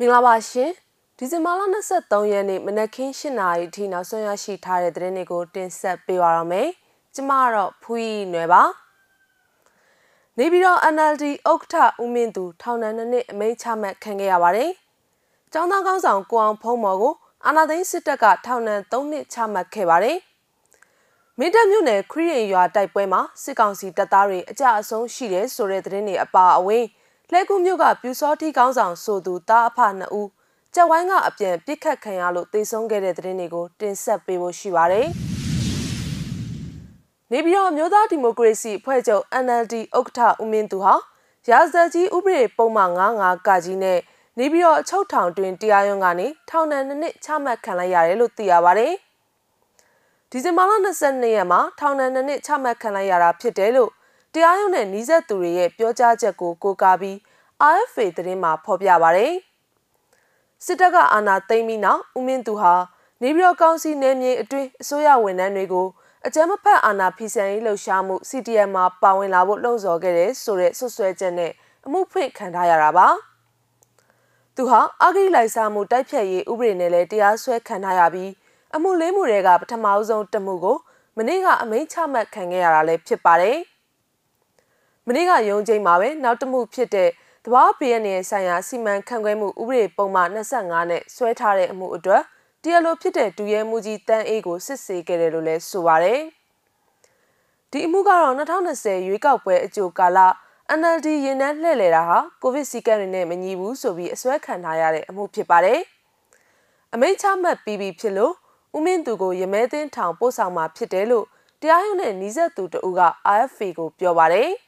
မင်္ဂလာပါရှင်ဒီဇင်ဘာလ23ရက်နေ့မနက်ခင်း7:00နာရီအထိနောက်ဆုံးရရှိထားတဲ့သတင်းတွေကိုတင်ဆက်ပေးပါရမယ်ကျမကတော့ဖူးရီနွယ်ပါနေပြည်တော် NLD ဥက္ကဋ္ဌဦးမင်းသူထောင်ဒဏ်နှစ်အမိန့်ချမှတ်ခံခဲ့ရပါတယ်။ကျောင်းသားကောင်းဆောင်ကိုအောင်ဖုံးမော်ကိုအာဏာသိမ်းစစ်တပ်ကထောင်ဒဏ်3နှစ်ချမှတ်ခဲ့ပါတယ်။မင်းတပ်မြို့နယ်ခရီးရင်ရွာတိုက်ပွဲမှာစစ်ကောင်စီတပ်သားတွေအကြအဆုံးရှိတယ်ဆိုတဲ့သတင်းတွေအပါအဝင် လှဲကူးမြို့ကပြူစောတိကောင်းဆောင်ဆိုသူတားအဖနှစ်ဦးကြက်ဝိုင်းကအပြန်ပြစ်ခတ်ခံရလို့တေဆုံးခဲ့တဲ့သတင်းတွေကိုတင်ဆက်ပေးဖို့ရှိပါတယ်။နေပြည်တော်မျိုးသားဒီမိုကရေစီအဖွဲ့ချုပ် NLD ဥက္ကဋ္ဌဦးမင်းသူဟာရာဇသက်ကြီးဥပဒေပုံမှန်95ကကြီးနဲ့နေပြည်တော်အချုပ်ထောင်တွင်တရားရုံးကနေထောင်ဒဏ်2နှစ်ချမှတ်ခံလိုက်ရတယ်လို့သိရပါတယ်။ဒီဇင်ဘာလ22ရက်မှာထောင်ဒဏ်2နှစ်ချမှတ်ခံလိုက်ရတာဖြစ်တယ်လို့ တရားရုံးနဲ့နှီးဆက်သူတွေရဲ့ပြောကြားချက်ကိုကိုးကားပြီး RFA သတင်းမှာဖော်ပြပါရယ်စစ်တပ်ကအာဏာသိမ်းပြီးနောက်ဦးမင်းသူဟာနေပြည်တော်ကောင်စီနယ်မြေအတွင်းအစိုးရဝန်ထမ်းတွေကိုအကြမ်းမဖက်အာဏာဖီဆန်ရေးလှုပ်ရှားမှု CDM မှာပါဝင်လာဖို့လှုံ့ဆော်ခဲ့တဲ့ဆိုတဲ့ဆွဆွဲချက်နဲ့အမှုဖွင့်ခံထားရတာပါသူဟာအာဂိလိုက်စားမှုတိုက်ဖြတ်ရေးဥပဒေနဲ့လည်းတရားစွဲခံထားရပြီးအမှုလေးမှုတွေကပထမအဆုံးတမှုကိုမနေ့ကအမိန့်ချမှတ်ခံခဲ့ရတာလည်းဖြစ်ပါတယ်။ မနေ့ကရုံးချိန်မှာပဲနောက်တမှုဖြစ်တဲ့တဘာဘေးရနယ်ဆိုင်ရာစီမံခန့်ခွဲမှုဥပဒေပုံမှန်25နဲ့ဆွဲထားတဲ့အမှုအတွက်တရားလိုဖြစ်တဲ့ဒူရဲမှုကြီးတန်းအေးကိုစစ်ဆေးခဲ့တယ်လို့လည်းဆိုပါတယ်။ဒီအမှုကတော့2020ရွေးကောက်ပွဲအကြိုကာလ NLD ရင်နှန်းလှည့်လည်တာဟာကိုဗစ်စီကံတွေနဲ့မညီဘူးဆိုပြီးအစွဲခံထားရတဲ့အမှုဖြစ်ပါတယ်။အမိန့်ချမှတ်ပြီးပြီဖြစ်လို့ဦးမင်းသူကိုရမဲသိန်းထောင်ပို့ဆောင်มาဖြစ်တယ်လို့တရားရုံးနဲ့နှီးဆက်သူတဦးက RFA ကိုပြောပါတယ်။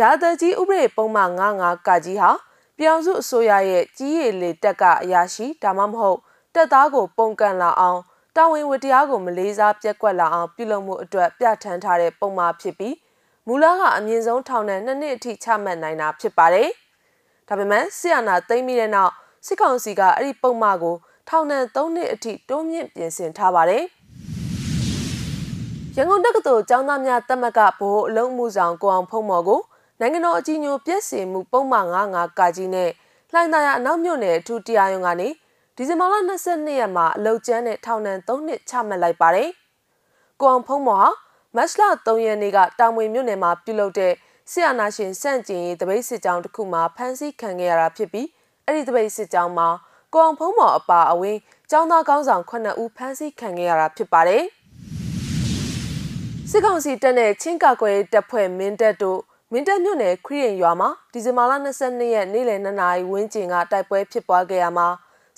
ရာသကြီးဥပဒေပုံမှန်95ကကြီးဟာပြောင်စုအစိုးရရဲ့ကြီးရည်လေတက်ကအရာရှိဒါမှမဟုတ်တက်သားကိုပုံကန်လာအောင်တာဝန်ဝတရားကိုမလေးစားပြက်ကွက်လာအောင်ပြုလုပ်မှုအတွက်ပြဋ္ဌာန်းထားတဲ့ပုံမှားဖြစ်ပြီးမူလကအမြင့်ဆုံးထောင်ဒဏ်2နှစ်အထိချမှတ်နိုင်တာဖြစ်ပါတယ်။ဒါပေမဲ့ဆီယနာသိမ်းပြီးတဲ့နောက်စစ်ကောင်စီကအဲ့ဒီပုံမှားကိုထောင်ဒဏ်3နှစ်အထိတိုးမြင့်ပြင်ဆင်ထားပါတယ်။ရန်ကုန်တက္ကသိုလ်ကျောင်းသားများတက်မကဘိုးအလုံးမှုဆောင်ကိုအောင်ဖုံးမော်ကို နိုင်ငံတော်အကြီးအကျယ်ပြည့်စင်မှုပုံမှန်95ကကြီးနဲ့လှိုင်သာယာအနောက်မြို့နယ်အထူးတရားရုံးကနေဒီဇင်ဘာလ22ရက်မှာအလုတ်ကျန်းနဲ့ထောင်ဒဏ်3နှစ်ချမှတ်လိုက်ပါတယ်။ကိုအောင်ဖုံးမော်ဟာမတ်လ3ရက်နေ့ကတာမွေမြို့နယ်မှာပြုလုပ်တဲ့ဆီယနာရှင်စန့်ကျင်ရေးတပိတ်စစ်ကြောင်းတစ်ခုမှာဖမ်းဆီးခံခဲ့ရတာဖြစ်ပြီးအဲ့ဒီတပိတ်စစ်ကြောင်းမှာကိုအောင်ဖုံးမော်အပါအဝင်ចောင်းသားကောင်းဆောင်9ဦးဖမ်းဆီးခံခဲ့ရတာဖြစ်ပါတယ်။စစ်ကောင်စီတပ်နဲ့ချင်းကာကွယ်တပ်ဖွဲ့မင်းတပ်တို့ မင်းတပ်မြို့နယ်ခရီးရင်ရွာမှာဒီဇင်ဘာလ22ရက်နေ့လယ်2နာရီဝန်းကျင်ကတိုက်ပွဲဖြစ်ပွားခဲ့ရမှာ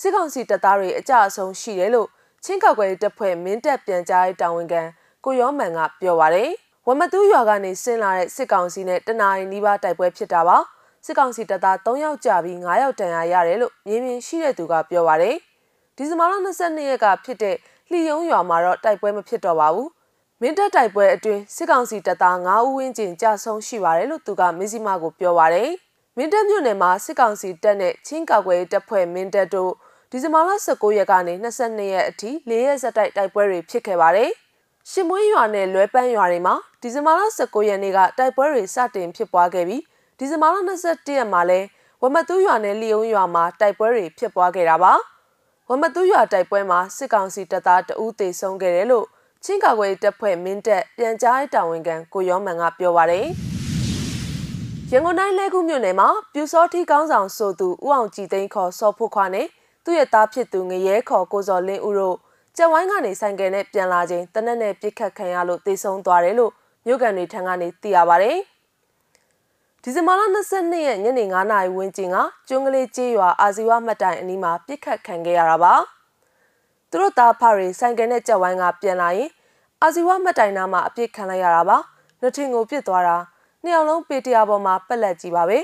စစ်ကောင်စီတပ်သားတွေအကြအဆုံးရှိတယ်လို့ချင်းကောက်ွယ်တပ်ဖွဲ့မင်းတပ်ပြန်ကြားရေးတာဝန်ခံကိုရောမန်ကပြောပါရယ်ဝမတူးရွာကနေဆင်းလာတဲ့စစ်ကောင်စီနဲ့တနအီနီးပါးတိုက်ပွဲဖြစ်တာပါစစ်ကောင်စီတပ်သား3ယောက်ကြာပြီး9ယောက်တန်ရာရတယ်လို့မြင်းမြင်းရှိတဲ့သူကပြောပါရယ်ဒီဇင်ဘာလ22ရက်ကဖြစ်တဲ့လှီယုံရွာမှာတော့တိုက်ပွဲမဖြစ်တော့ပါဘူး မင်းတပ်တိုက်ပွဲအတွင်းစစ်ကောင်စီတပ်သား9ဦးဝန်းကျင်ကြာဆုံးရှိပါတယ်လို့သူကမင်းစီမာကိုပြောပါတယ်။မင်းတပ်မြို့နယ်မှာစစ်ကောင်စီတပ်နဲ့ချင်းကောက်ွယ်တပ်ဖွဲ့မင်းတပ်တို့ဒီဇင်ဘာလ19ရက်ကနေ22ရက်အထိ၄ရက်ဆက်တိုက်တိုက်ပွဲတွေဖြစ်ခဲ့ပါတယ်။ရှင်မွေးရွာနဲ့လွဲပန်းရွာတွေမှာဒီဇင်ဘာလ19ရက်နေ့ကတိုက်ပွဲတွေစတင်ဖြစ်ပွားခဲ့ပြီးဒီဇင်ဘာလ21ရက်မှာလည်းဝမတူးရွာနဲ့လီယုံရွာမှာတိုက်ပွဲတွေဖြစ်ပွားခဲ့တာပါ။ဝမတူးရွာတိုက်ပွဲမှာစစ်ကောင်စီတပ်သားတအူးသေဆုံးခဲ့တယ်လို့ ချင်းကာကွယ်တပ်ဖွဲ့မင်းတပ်ပြန်ကြားရေးတာဝန်ခံကိုရောမန်ကပြောပါရယ်ရန်ကုန်တိုင်းလဲခုမြို့နယ်မှာပြူစောထီကောင်းဆောင်ဆိုသူဦးအောင်ကြည်သိန်းခေါ်စောဖို့ခွာနဲ့သူ့ရဲ့သားဖြစ်သူငရဲခေါ်ကိုစော်လင်းဦးတို့ကြက်ဝိုင်းကနေဆိုင်ကယ်နဲ့ပြန်လာချိန်တနက်နဲ့ပြစ်ခတ်ခံရလို့တေဆုံးသွားတယ်လို့မြို့ကန်တွေထံကနေသိရပါဗျ။ဒီဇင်ဘာလ22ရက်ညနေ9:00နာရီဝန်းကျင်ကကျွန်းကလေးကျေးရွာအာဇီဝမှတ်တိုင်အနီးမှာပြစ်ခတ်ခံခဲ့ရတာပါ။သူတို့သားဖတွေဆိုင်ကယ်နဲ့ကြက်ဝိုင်းကပြန်လာရင် အာဇီဝမတ်တိုင်နာမှာအပြစ်ခံလိုက်ရတာပါနှထင်ကိုပြစ်သွားတာနှစ်ယောက်လုံးပေတရာပေါ်မှာပက်လက်ကြည့်ပါပဲ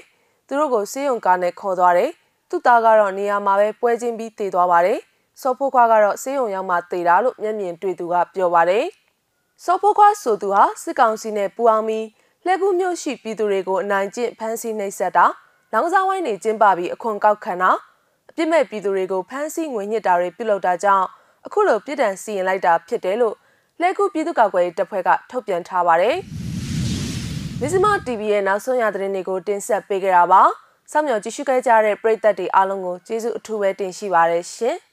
သူတို့ကိုစေးရုံကားနဲ့ခေါ်သွားတယ်သူ့သားကတော့နေရာမှာပဲပွဲချင်းပြီးတည်သွားပါတယ်စောဖိုးခွားကတော့စေးရုံရောက်မှတည်တာလို့မျက်မြင်တွေ့သူကပြောပါတယ်စောဖိုးခွားဆိုသူဟာစစ်ကောင်စီနဲ့ပူးပေါင်းပြီးလက်ကူးမျိုးရှိပြည်သူတွေကိုအနိုင်ကျင့်ဖမ်းဆီးနှိပ်စက်တာလောင်စာဝိုင်းတွေကျင်းပပြီးအခွန်ကောက်ခံတာအပြစ်မဲ့ပြည်သူတွေကိုဖမ်းဆီးငွေညစ်တာတွေပြုလုပ်တာကြောင့်အခုလိုပြည်တံစီရင်လိုက်တာဖြစ်တယ်လို့ လက်ခုပြည်သူ့ကာကွယ်ရေးတပ်ဖွဲ့ကထုတ်ပြန်ထားပါတယ်။မဇ္ဈိမ TV ရဲ့နောက်ဆုံးရသတင်းတွေကိုတင်ဆက်ပေးကြတာပါ။စောင့်မျှော်ကြည့်ရှုခဲ့ကြတဲ့ပရိသတ်တွေအားလုံးကိုကျေးဇူးအထူးပဲတင်ရှိပါရရှင်။